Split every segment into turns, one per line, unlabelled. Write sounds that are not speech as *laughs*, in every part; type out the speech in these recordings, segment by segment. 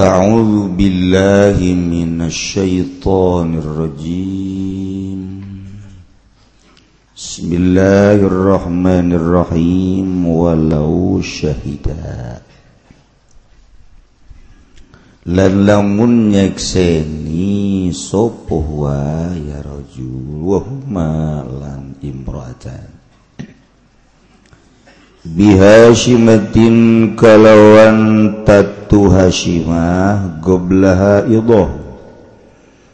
أعوذ بالله من الشيطان الرجيم بسم الله الرحمن الرحيم ولو شهدا lan lamun nyekseni sapa ya rajul wa huma lan imra'atan bihashimatin kalawan tatu hashimah goblaha idoh.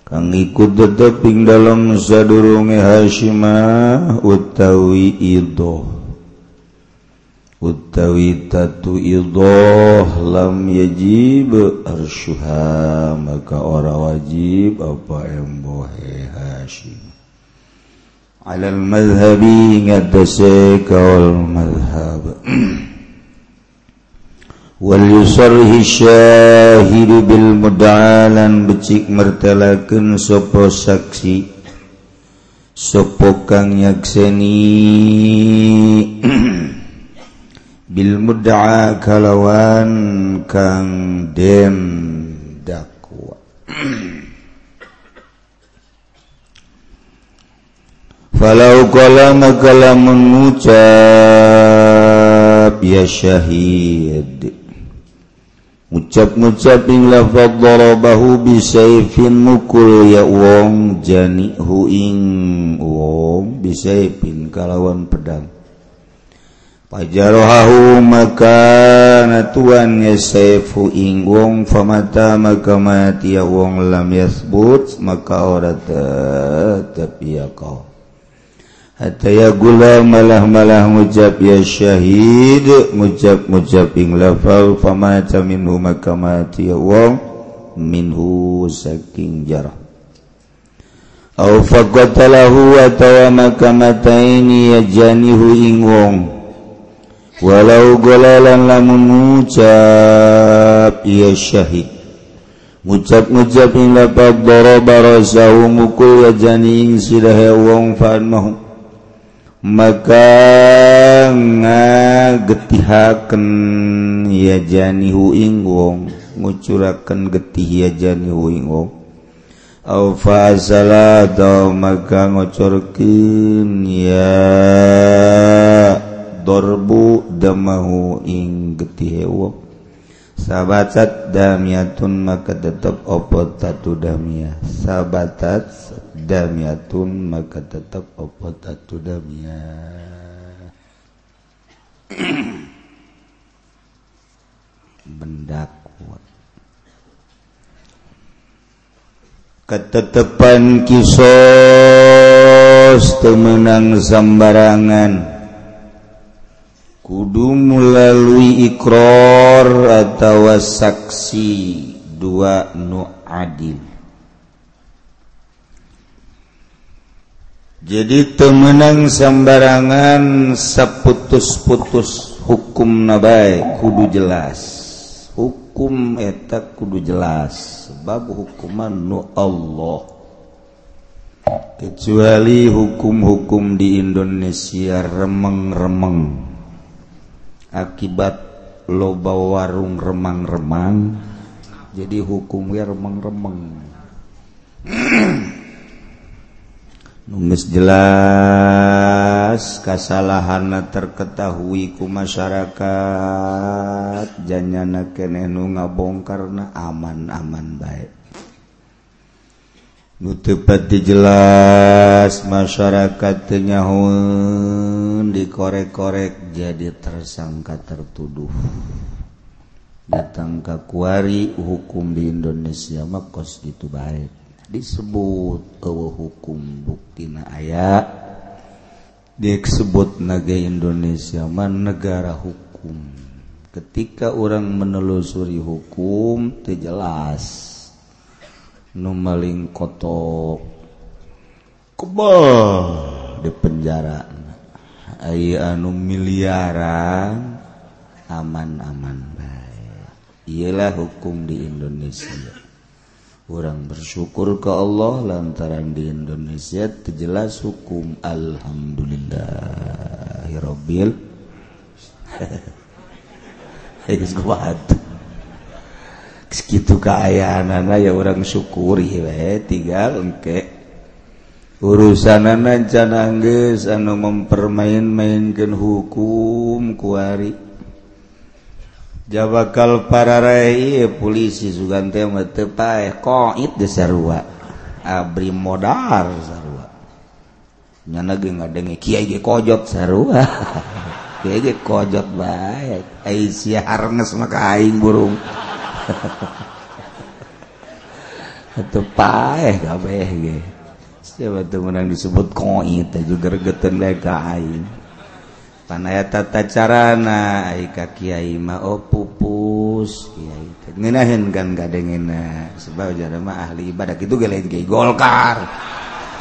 Kang ikut teteping dalam sadurunge hashimah utawi idoh. Utawi tatu idoh lam yajib arsyuha maka ora wajib apa embohe hashim alal madhabi ngatasi kaul madhab. *clears throat* Wal yusarhi syahidu bil mud'alan becik martalakeun sapa saksi sapa kang nyakseni. *clears throat* Bil mud'a kalawan kang den dakwa. *clears throat* maka mengucap ya syahid. Ucap-ngucaping lafaz darabahu bisaifin mukul ya wong jani huing wong bisaifin kalawan pedang. Pajarohahu maka natuan ya ing wong famata maka mati ya wong lam yasbut maka ora tetep ya kau hataya gula malah-malah mujab ya syahid mujab mujab ing lafal famata minhu maka mati ya wong minhu saking jarah. Au faqatalahu atawa maka mataini ya janihu ing wong. Walau golalan lamun mujab ya syahid. Mujab-mujab ing lafal doroba rasahu mukul ya janing silah wong fa'an mahum maka nga getihaken yajani huing wong ngucuraken getih yajani huing wong. Au fa'asala atau maka ngucurkeun ya dorbu damahu ing getih e wong. Sahabatcat damiatun maka tetap opo tatu damia sahabattat damiatun maka tetap opo tatu damia *clears throat* benda kuat. Ketetepan kisos temenang sambarangan kudu melalui ikrar atau saksi dua nu adil. Jadi temenang sembarangan seputus-putus hukum nabai kudu jelas. Hukum etak kudu jelas sebab hukuman nu Allah. Kecuali hukum-hukum di Indonesia remeng-remeng. akibat loba warung remang-remang jadi hukumnya remeng-remeng *clears throat* numis jelas kesalahan terketahui ku masyarakat. Janyana keneh nu ngabongkar na aman-aman baik nutupati jelas masyarakatnyahun dikorek-korek jadi tersangka tertuduh. Datang ke kuari hukum di Indonesia makos gitu baik. Disebut eueuh hukum buktina aya. Disebut naga Indonesia mah negara hukum. Ketika orang menelusuri hukum terjelas jelas. numeling koto kebal di penjara. Anu miliaran. Aman-aman baik ialah hukum di Indonesia. Orang bersyukur ke Allah lantaran di Indonesia terjelas hukum. Alhamdulillahirobbil. *laughs* segitu keayaan anak ya orang syukuri we. Tinggal engke urusan anak canangges anu mempermain-mainkan hukum kuari jabakal para rai polisi sugante mete pae koit de sarua. Abri modar sarua. Nyana ge ngadenge kiai ge kojot sarua. *laughs* Kiai ge kojot bae. Ai si maka aing burung. atau paeh kabeh ge. Siapa tuh menang disebut koi teh juga regetan panaya tata carana ai ka kiai mah oh pupus. Kiai teh ngeunaheun kan gadengeuna. Sebab jadi mah ahli ibadah kitu ge lain golkar.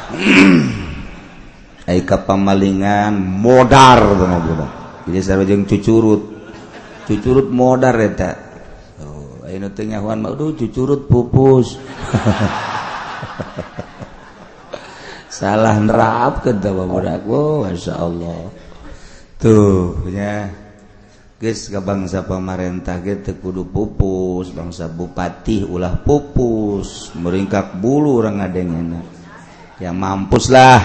*clears throat* Ai ka pamalingan modar teh budak jadi sareng cucurut. Cucurut modar eta. ya, Awan cucurut pupus. *laughs* Salah nerap ke Masya Allah. Tuhnya guys ke bangsa pemarintah gitu kudu pupus bangsa bupati ulah pupus. Meringkak bulu orang ngadengnya ya mampuslah.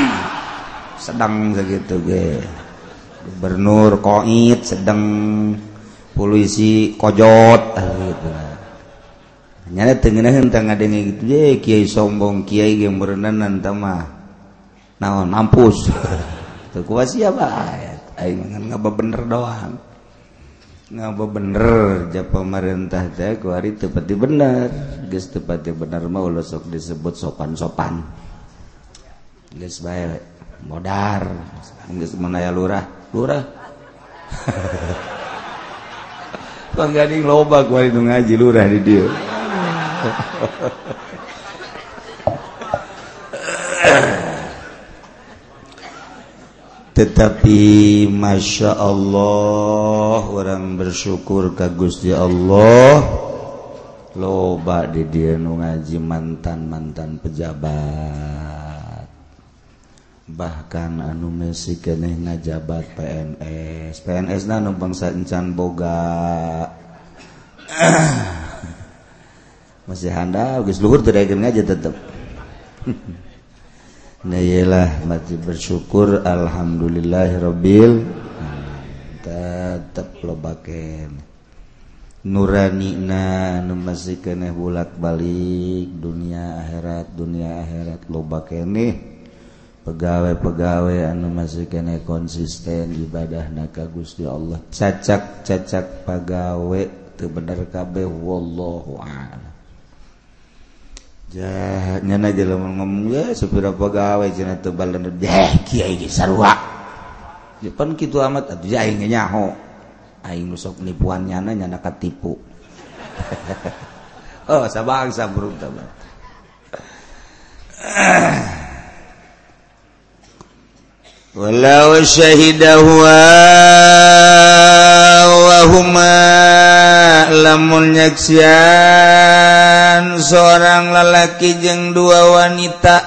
*clears throat* Sedang segitu ge. Gubernur koit sedang polisi kojot eh, nyana tengenahan tangga dengi gitu je kiai sombong kiai yang berendanan tamah naon mampus. *laughs* Terkuat siapa? Aing ngapa bener doang. Ngapa bener ja pemerintah teh ku hari tepati bener geus tepati bener mah ulah sok disebut sopan-sopan. Geus bae modar geus menaya lurah lurah. *laughs* Gading loba gua itu ngaji lurah di dia. Tetapi Masya Allah orang bersyukur ke Gusti Allah loba di dia nu ngaji mantan-mantan pejabat. bahkan anu Messi keeh ngajabat PNS PNS dan bangsa encan boga. *clears throat* Masih handal guys luhur terakhirnya aja tetap *laughs* nah mati bersyukur alhamdulillahirabbil tetap lo baken. Nurani na nu masih keeh bulak balik dunia akhirat dunia akhirat lo bakeneh pegawai-pegawai anu masih kene konsisten ibadah naka Gusti Allah. Cacak cacak pegawai teu bener kabeh wallahu a'lam. Ja nyana jelema ngomong ya sepira pegawai cenah teu balen deh. Kiai ge sarua. Pan kitu amat atuh aing nyaho. Aing nu sok nipuan nyana nyana katipu *laughs* oh sabangsa burung tabang *clears throat* walau syahidahwahuma lamun nyaksian seorang lelaki jeung dua wanita.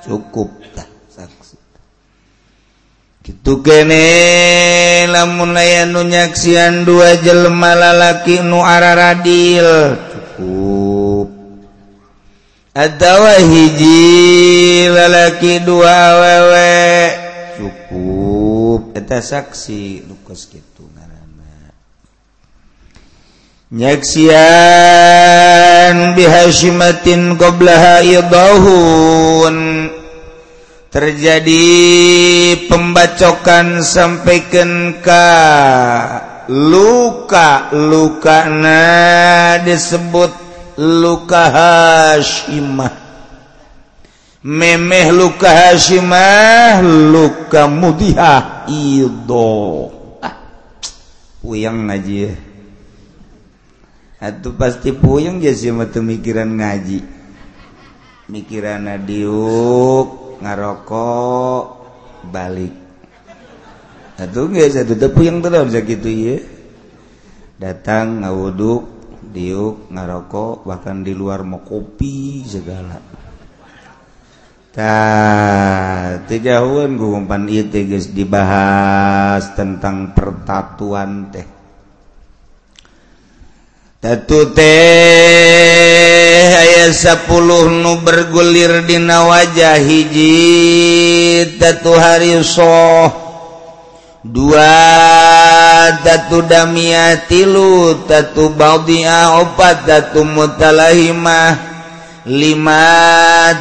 Cukup tah saksi. Kitu kene lamun aya nu nyaksian dua jelema lalaki nu araradil cukup. Atawa hiji lalaki dua wewe cukup. Eta saksi lukas gitu ngaranna. Nyaksian bihasyimatin qablaha idahun terjadi pembacokan sampaikan ka luka luka na disebut luka hashimah memeh luka Hasyimah luka mudihah ido. Ah, puyang ngaji atuh pasti puyang jadi mata mikiran ngaji. Mikiran diuk ngarokok balik. Atuh nggak satu teh puyang terus gitu ya datang ngawuduk diuk ngarokok bahkan di luar mau kopi segala. tiga gupan itu dibahas tentang pertatuan teh. Tatu teh aya 10 nu bergulir dina wajah hiji tatu hari soh dua tatu damia tilu tatu baudia opat tatu mutalahimah lima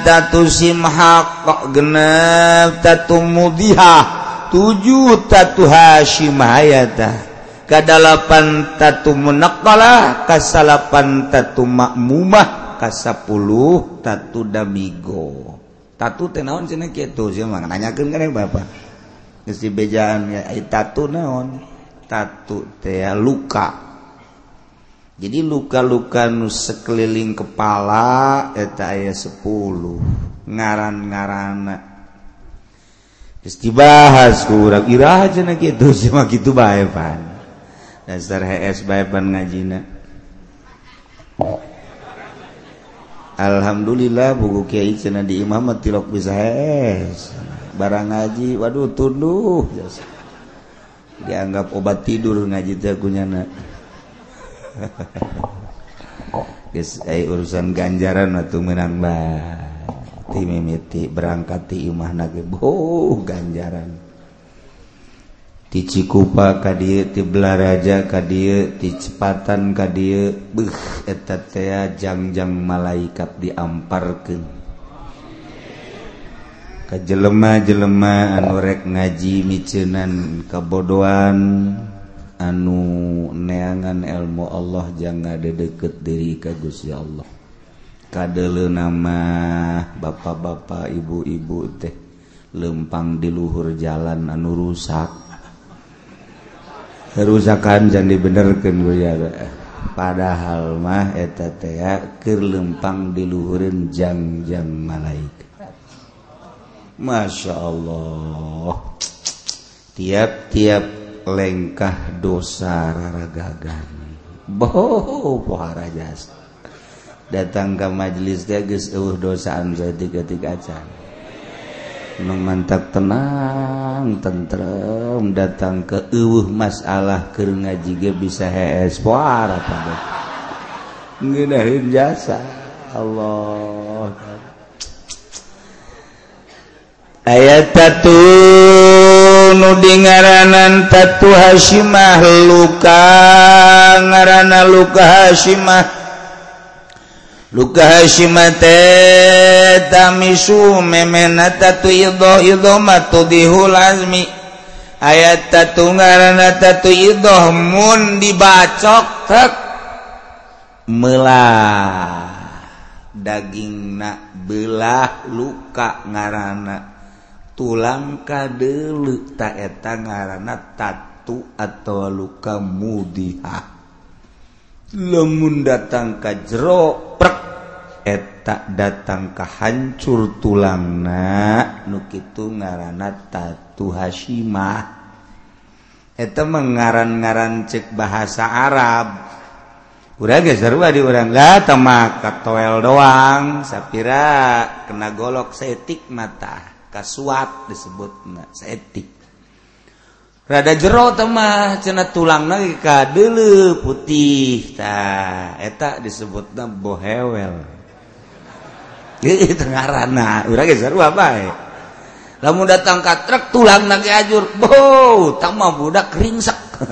tatu simhaq genep tatu mudihah tujuh tatu hasyimahayatah kadalapan tatu munakalah kasalapan tatu makmumah kasapuluh tatu damigo. Tatu tenawan cina gitu sih mah nanyakan kan ya bapak. Gesi ya tatu naon? Tatu teh luka. jadi luka-luka nu sekeliling kepala eta aya 10 ngaran-ngarana. Geus dibahas ku urang iraha cenah kitu. *laughs* Cuma kitu bae pan. Dasar HS bae pan ngajina. Alhamdulillah buku kiai cenah di imamah tilok bisa HS barang ngaji waduh tunduh dianggap obat tidur ngaji teh kunyana. *laughs* Yes, ay, eh, urusan ganjaran atau menang ti mimiti berangkat ti imah nage. Ganjaran. Ti cikupa kadie ti belaraja kadie ti cepatan kadie. Beuh eta teh jangjang malaikat diamparkeun. Ka jelema-jelema anu rek ngaji miceunan kabodoan. anu neangan elmu Allah jangan ada deket diri kagus ya Allah. Kadele nama bapak-bapak ibu-ibu teh lempang di luhur jalan anu rusak. Kerusakan jadi dibenerkan ya padahal mah eta teh lempang diluhurin jangjang malaikat Masya Allah. Tiap-tiap lengkah dosa raragagan. Boh pohara jasa datang ke majelis teh geus eueuh dosaan satiga-tiga acan. Nu mantap tenang tentrem. Datang ke eueuh masalah keur ngaji ge bisa hees pohara pada ngeunaheun jasa. Allah. Ayat 1 nudi ngaranan tatu Hasyimah luka ngaranana luka Hasyimah luka Hasyimah tamisu memena tatu idho idho matu dihul azmi. Ayat tatu ngaranana tatu idho mun dibacok tek melah daging nak belah luka ngarana. tulang kadelu taeta ngaranana tatu atau luka mudiha. Lemun datang ka jero prek eta datang ka hancur tulangna nu kitu ngaranna tatu hasimah eta mengaran-ngaran cek bahasa Arab. Urang geus sarua di urang lah tamak katoel doang sapira kena golok setik mata. Kasuat disebut setik rada jero temah cena tulang lagi ka dulu putih ta. Eta disebut bohewel. *laughs* Itu ngarana urang geus sarua bae lamun datang ka truk tulang lagi ajur bo tama budak ringsek. *laughs*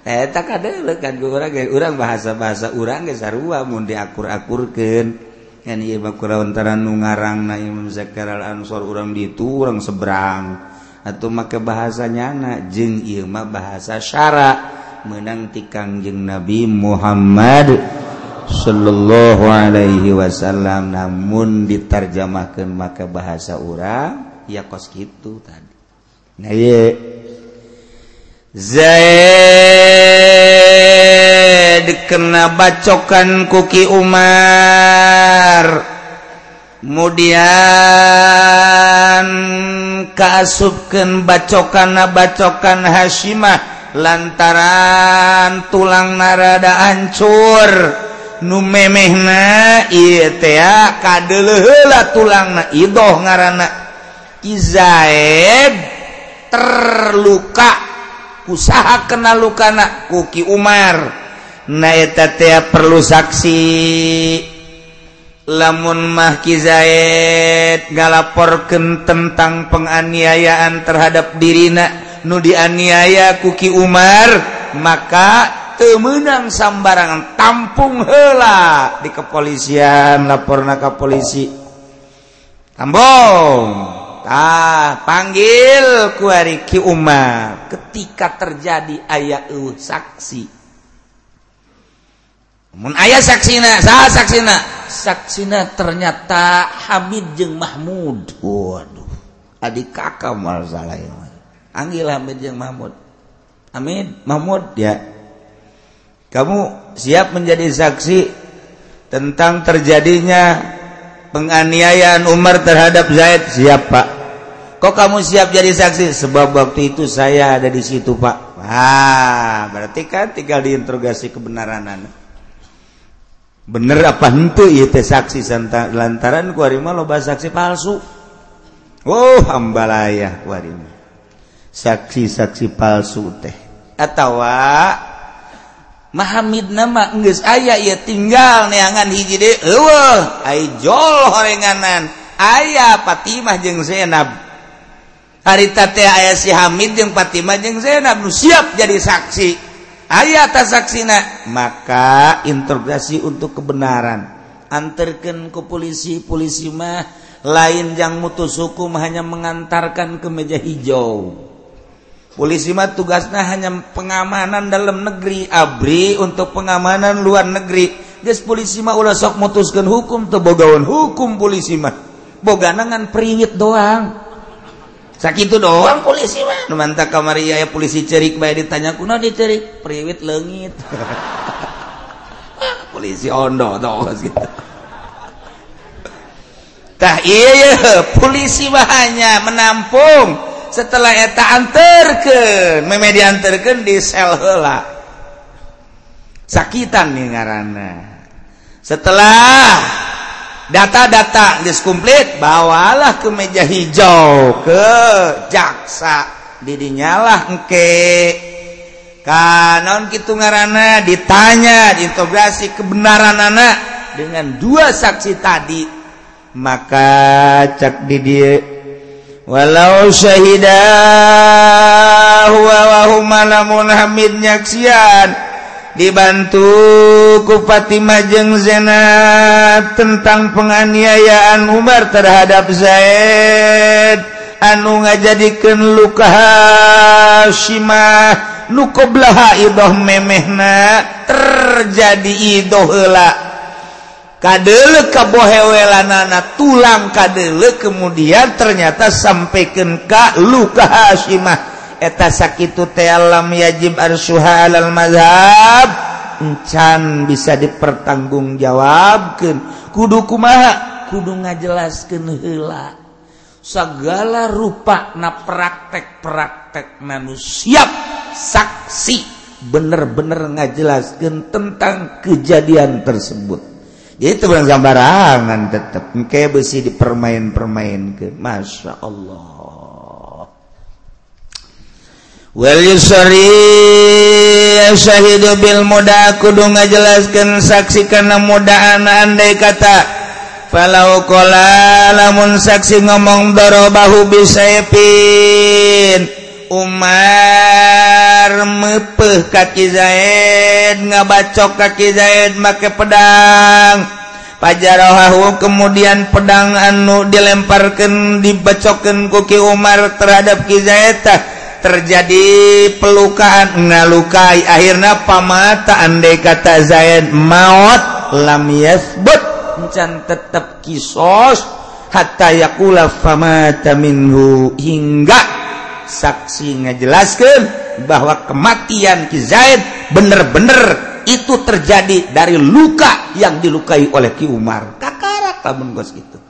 Eta kadeuleu kan urang urang bahasa-bahasa urang geus sarua mun diakur-akurkeun Kurantara nu ngarang Imam Zakar Ansor urang ditu urang seberang. Atau maka bahasanya anak jeng Imah bahasa syara. Menang tikangjeng Nabi Muhammad Shallallahu Alaihi Wasallam. Namun diterjemahkan maka bahasa urang ya kos gitu tadi. Nah, Zaid kena bacokan kuki Umar. kemudian keasubken bacokana bacokan Hashimah lantaran tulang narada ancur numemehna kadela tulang na idoh ngaana Izaid terluka usaha kena lukana kuki Umar. Naeta perlu saksi. lamun mahki Zaid ngalaporkeun tentang penganiayaan terhadap dirina nu dianiaya kuki Umar maka temenang sambarangan tampung hela di kepolisian laporna ka polisi. Tambong. Ah panggil kuari Ki Umar ketika terjadi ayat uh, saksi. Ayah saksina saksina? Saksina ternyata Hamid jeng Mahmud. Waduh adik kakak salah Anggil Hamid jeng Mahmud. Hamid? Mahmud ya. Kamu siap menjadi saksi tentang terjadinya penganiayaan Umar terhadap Zaid? Siap Pak. Kok kamu siap jadi saksi? Sebab waktu itu saya ada di situ Pak. Ah berarti kan tinggal diinterogasi kebenaran anak bener apa hente teh saksi santa lantaran kuarima loba saksi palsu? Oh hambalaya kuarima saksi-saksi palsu teh. Atau Mahamid nama geus ayah ya tinggal neangan hiji deh. Ewe aijol horenganan. Ayah Fatimah jeng Zainab. Harita teh ayah si Hamid jeng Fatimah jeng Zainab. Siap jadi saksi. Ayat saksina maka interogasi untuk kebenaran. Antarkan ke polisi polisi mah lain yang mutus hukum hanya mengantarkan ke meja hijau. Polisi mah tugasnya hanya pengamanan dalam negeri abri untuk pengamanan luar negeri. Guys polisi mah ulah mutuskan hukum tebogawan hukum polisi mah. Boganangan peringit doang sakit itu doang polisi mah mantap kamaria ya polisi cerik baik ditanya kuna dicerik? Priwit lengit *laughs* polisi ondo tau gitu *laughs* tah iya ya polisi hanya menampung. Setelah eta anterken memedi anterken di sel hela sakitan nih ngarana setelah data-data diskumplit bawalah ke meja hijau ke jaksa. Didinyalah engke. Kanon gitu ngarana ditanya diintegrasi kebenaran anak dengan dua saksi tadi. Maka cak didi walau syahidah wa wa lamun hamid nyaksian dibantu ku Fatimah jeung Zainab tentang penganiayaan Umar terhadap Zaid. Anu ngajadikeun luka Hasyimah nu qablaha idoh memehna terjadi idoh heula. Kadeule kabohewelanana tulang kadeuleuk kemudian ternyata sampaikan ka luka Hasyimah eta sakit te alam yajib arsuha alal mazhab encan bisa dipertanggungjawabkan kudu kumaha? Kudu ngajelaskan hela segala rupa na praktek-praktek manusia saksi bener-bener ngajelaskan tentang kejadian tersebut. Itu bukan gambarangan tetap kayak besi dipermain-permainkan Masya Allah. Well Yusriahid Bil muda kudu ngajelaskan saksi karena mudaan andai kata. Palaukola lamun saksi ngomong dorobahu bisaepin Umar mepeh kaki Zaid ngabacok kaki Zaid make pedang. Pajarohahu kemudian pedang anu dilemparkan dibacokan kuki Umar terhadap Ki Zaid tah. Terjadi pelukaan ngalukai akhirnya pamata andai kata Zaid maut lam yasbut. Tetap kisos. Hatta yakula famata minhu. Hingga saksi ngejelaskan bahwa kematian Ki Zaid bener-bener itu terjadi dari luka yang dilukai oleh Ki Umar. Kakarak lamun gitu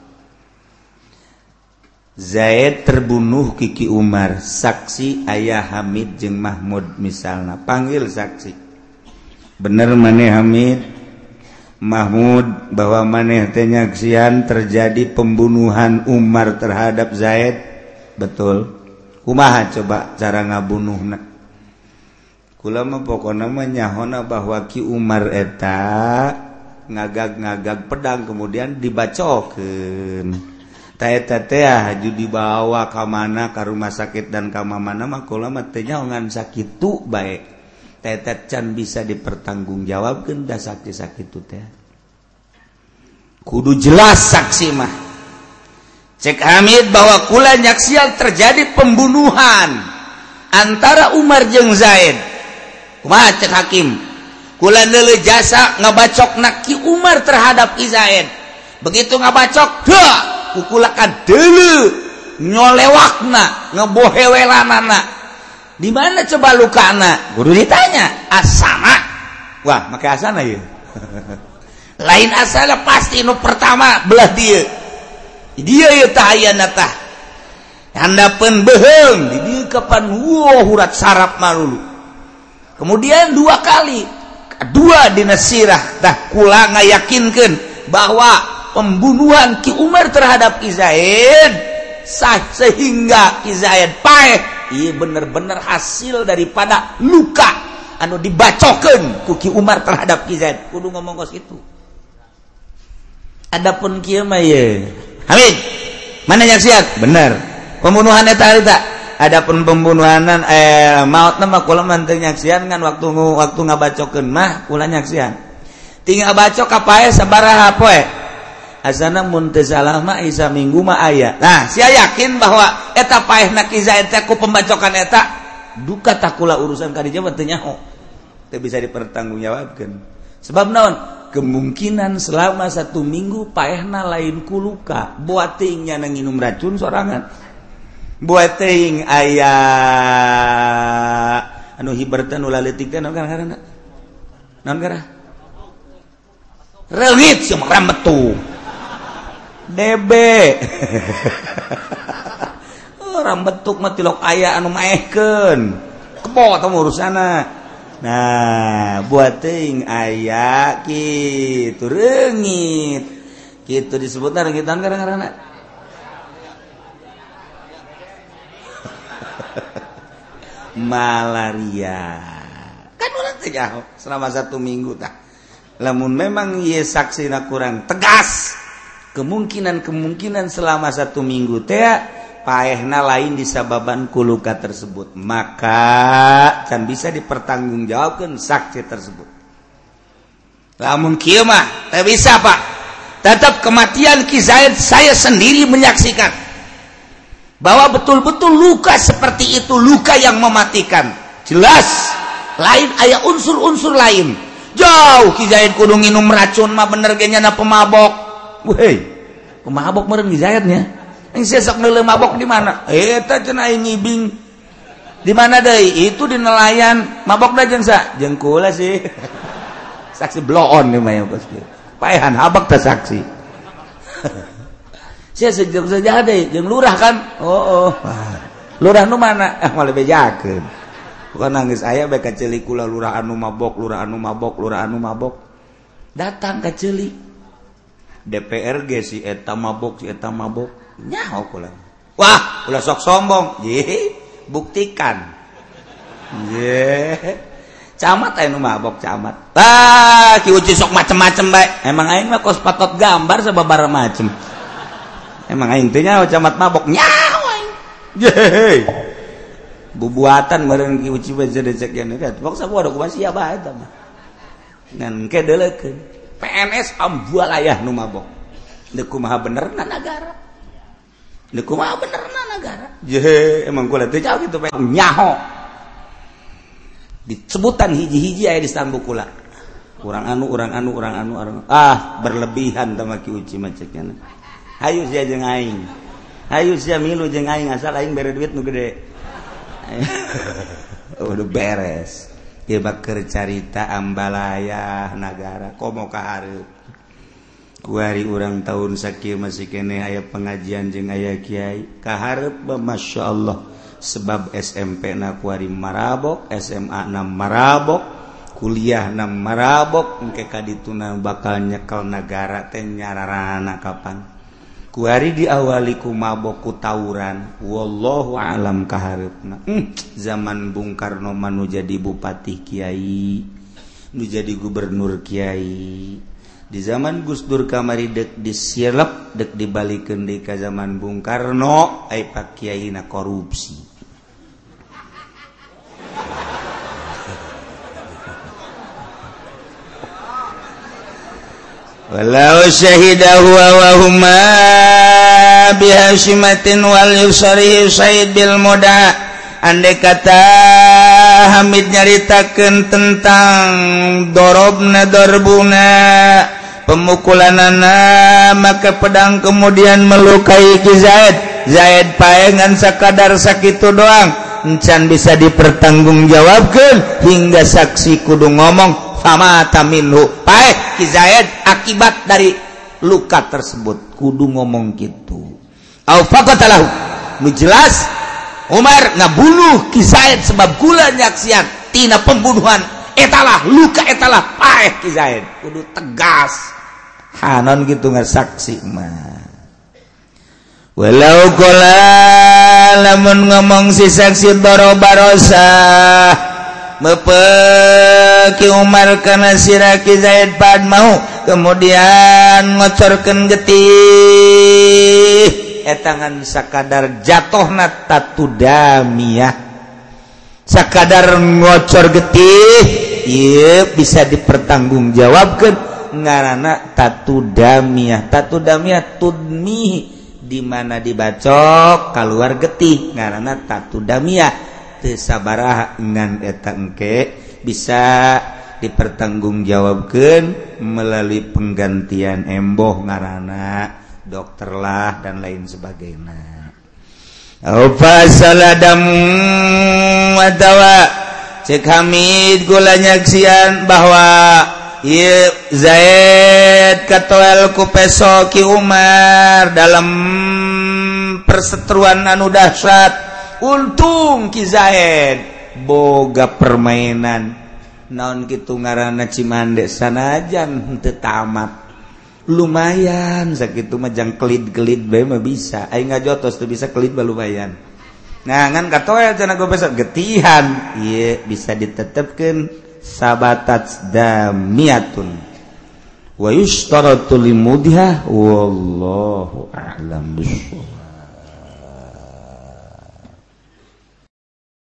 Zaid terbunuh Kiki Umar. Saksi ayah Hamid jeung Mahmud misalnya panggil saksi. Bener maneh Hamid? Mahmud bahwa maneh tenyaksian terjadi pembunuhan Umar terhadap Zaid? Betul. Kumaha coba cara ngabunuhna? Kula mah pokona mah nyahona bahwa Ki Umar eta ngagag-ngagag pedang kemudian dibacokeun. haju ah, dibawa ke mana ke rumah sakit dan kam mana maklamatenyaongan sakit baik tetet can bisa dipertanggungjawab gendah sakit-sakit teh. Kudu jelas saksi mah. Cek Hamid bahwa kulanyak sial terjadi pembunuhan antara Umar jeng Zaid. Umar cek hakim? Kulan lele jasa ngabacok naki Umar terhadap Izaid begitu ngabacok dah kukulaka dulu nyolewakna ngebohewelanana. Di mana coba lukana? Guru ditanya asana. Wah maka asana ya *laughs* lain asana pasti nu pertama belah dia. Dia ya tahayana tah. Anda pun beheng di dia kapan wow hurat sarap malulu. Kemudian dua kali dua dinasirah dah kula ngayakinkan bahwa pembunuhan Ki Umar terhadap Izaid sah sehingga Izaid paeh. Iya bener-bener hasil daripada luka. Anu dibacokan ku Ki Umar terhadap Izaid kudu ngomong kos itu. Adapun kieu mah ye Hamid mana nyaksiat bener. Pembunuhan eta harita adapun pembunuhanan eh maut nama kula manteu nyaksian kan waktu waktu ngabacokeun mah kula nyaksian. Tinggal bacok kapae sabaraha poe. azana muntazalama isa minggu mah aya. Nah saya yakin bahwa eta paehna kiza eta ku pembacokan eta duka takula urusan kadi jabat teu nyaho. Teu bisa dipertanggungjawabkeun. Sebab naon? Kemungkinan selama satu minggu paehna lain kuluka buat tingnya nyana nginum racun sorangan. Buat aya anu hibertan ulah leutik teh naon ngaranna naon ngaranna Relgit sih. debe *laughs* orang betuk matilok ayah anu maehkeun. Kepo tamu urusana. Nah buating ayah gitu rengit gitu disebutna rengitan karang-karang *laughs* malaria. Kan orang jauh selama satu minggu tah. Lamun memang ieu saksina kurang tegas. Kemungkinan-kemungkinan selama satu minggu teh paehna lain disababan kuluka tersebut. Maka kan bisa dipertanggungjawabkan saksi tersebut. Lamun kieu mah bisa pak. Tetap kematian Ki Zaid saya sendiri menyaksikan. Bahwa betul-betul luka seperti itu luka yang mematikan. Jelas lain ayah unsur-unsur lain. Jauh Kizaid kudu nginum racun mah bener genya na pemabok mabok merennya mabok di mana? Ngibing. Di mana deh? itu di nelayan. Mabok dajengsa jengkula sih. *laughs* Saksi bloon nih Paehan habak ta saksi. Saya sejak saja ada yang lurah kan? Oh, oh. *laughs* lurah nu mana? *laughs* Ah, eh malah bejakeun bukan nangis aya bae ka ceuli kula lurah anu mabok lurah anu mabok lurah anu mabok. Datang ka ceuli DPRG si eta mabok si eta mabok. Nyaho kula wah kula sok sombong. Ye buktikan. Ye camat anu mabok camat. Ah ki uci sok macem-macem baik emang aing mah kos patot gambar sababaraha macem. Emang intinya camat mabok. Nyawa yeay bubuatan meren ki uci baca decek yang dekat. Pok sabu ada kumasi apa itu mah. Ngan kedelekeun PNS ambualayah nu mabok deku maha bener benerna negara. deku maha bener benerna negara. Jehe emang kula teu jauh gitu nyaho. Disebutan hiji-hiji aya di sambu kula. Urang anu urang anu urang anu orang ah berlebihan tamaki uci macetnya. Hayu sia jeung aing. Hayu sia milu jeung aing asal aing bere duit nu gede. *laughs* Udah beres. bakar carita Ambalaya negara komo kaharep kuari urang tahun sakit masih kene aya pengajian jeung aya Kyai kaharep Masya Allah. Sebab SMP na kuari Marabok SMA na Marabok kuliah na Marabok engke kadituna bakal nyekel negara teh nyararana kapan? kuari diawaliku maboku tawuran. Wallahu alam kaharepna hmm, zaman Bung Karno manu jadi Bupati kiai nu jadi Gubernur kiai. Di zaman Gus Dur kamari dek disilep dek dibalikin di ka zaman Bung Karno ay Pak kiai na korupsi. walau syahidahu wa huma bihasimatin wal yusari Said bil muda. Andai kata Hamid nyaritakeun tentang dorobna dorbuna pemukulanana maka pedang kemudian melukai Ki Zaid. Zaid pae ngan sakadar sakitu doang. Encan bisa dipertanggungjawabkan hingga saksi kudu ngomong sama taminhu. Pae Zaid akibat dari luka tersebut. Kudu ngomong gitu. Jelas Umar ngabunuh Ki Zaid sebab gula nyaksiantina pembunuhan. Etalah luka etalah Ki Zaid kudu tegas. Hanon gitu nggak saksi walau ngomong si saksi barobarosa mepeki Umar karena siraki Zaid pad mau kemudian ngocorkan getih. Eh tangan sakadar jatuh tatu damiyah sakadar ngocor getih iya bisa dipertanggungjawabkan ngarana tatu damiyah tatu damiyah tudmi dimana dibacok keluar getih ngarana tatu damiyah saaba ngan etangke bisa dipertanggungjawabkan melalui penggantian emboh ngarana dokterlah dan lain sebagainya. Watawa cek Hamid gulanyaksian bahwa Zaid katoelku pesoki Umar dalam perseteruan anu dahsyat. untung Kizaid boga permainan. Naon gitu ngaranana Cimandek sanajan tamat. Lumayan sakit majang kelid-kelid Bema bisa. Nggak jotos tuh bisa kelid lumayan. Nangan getihan. Iye, bisa ditetapkan sabatat damiatun. Wa yushtaratu limudhiha wallahu a'lam bishawab.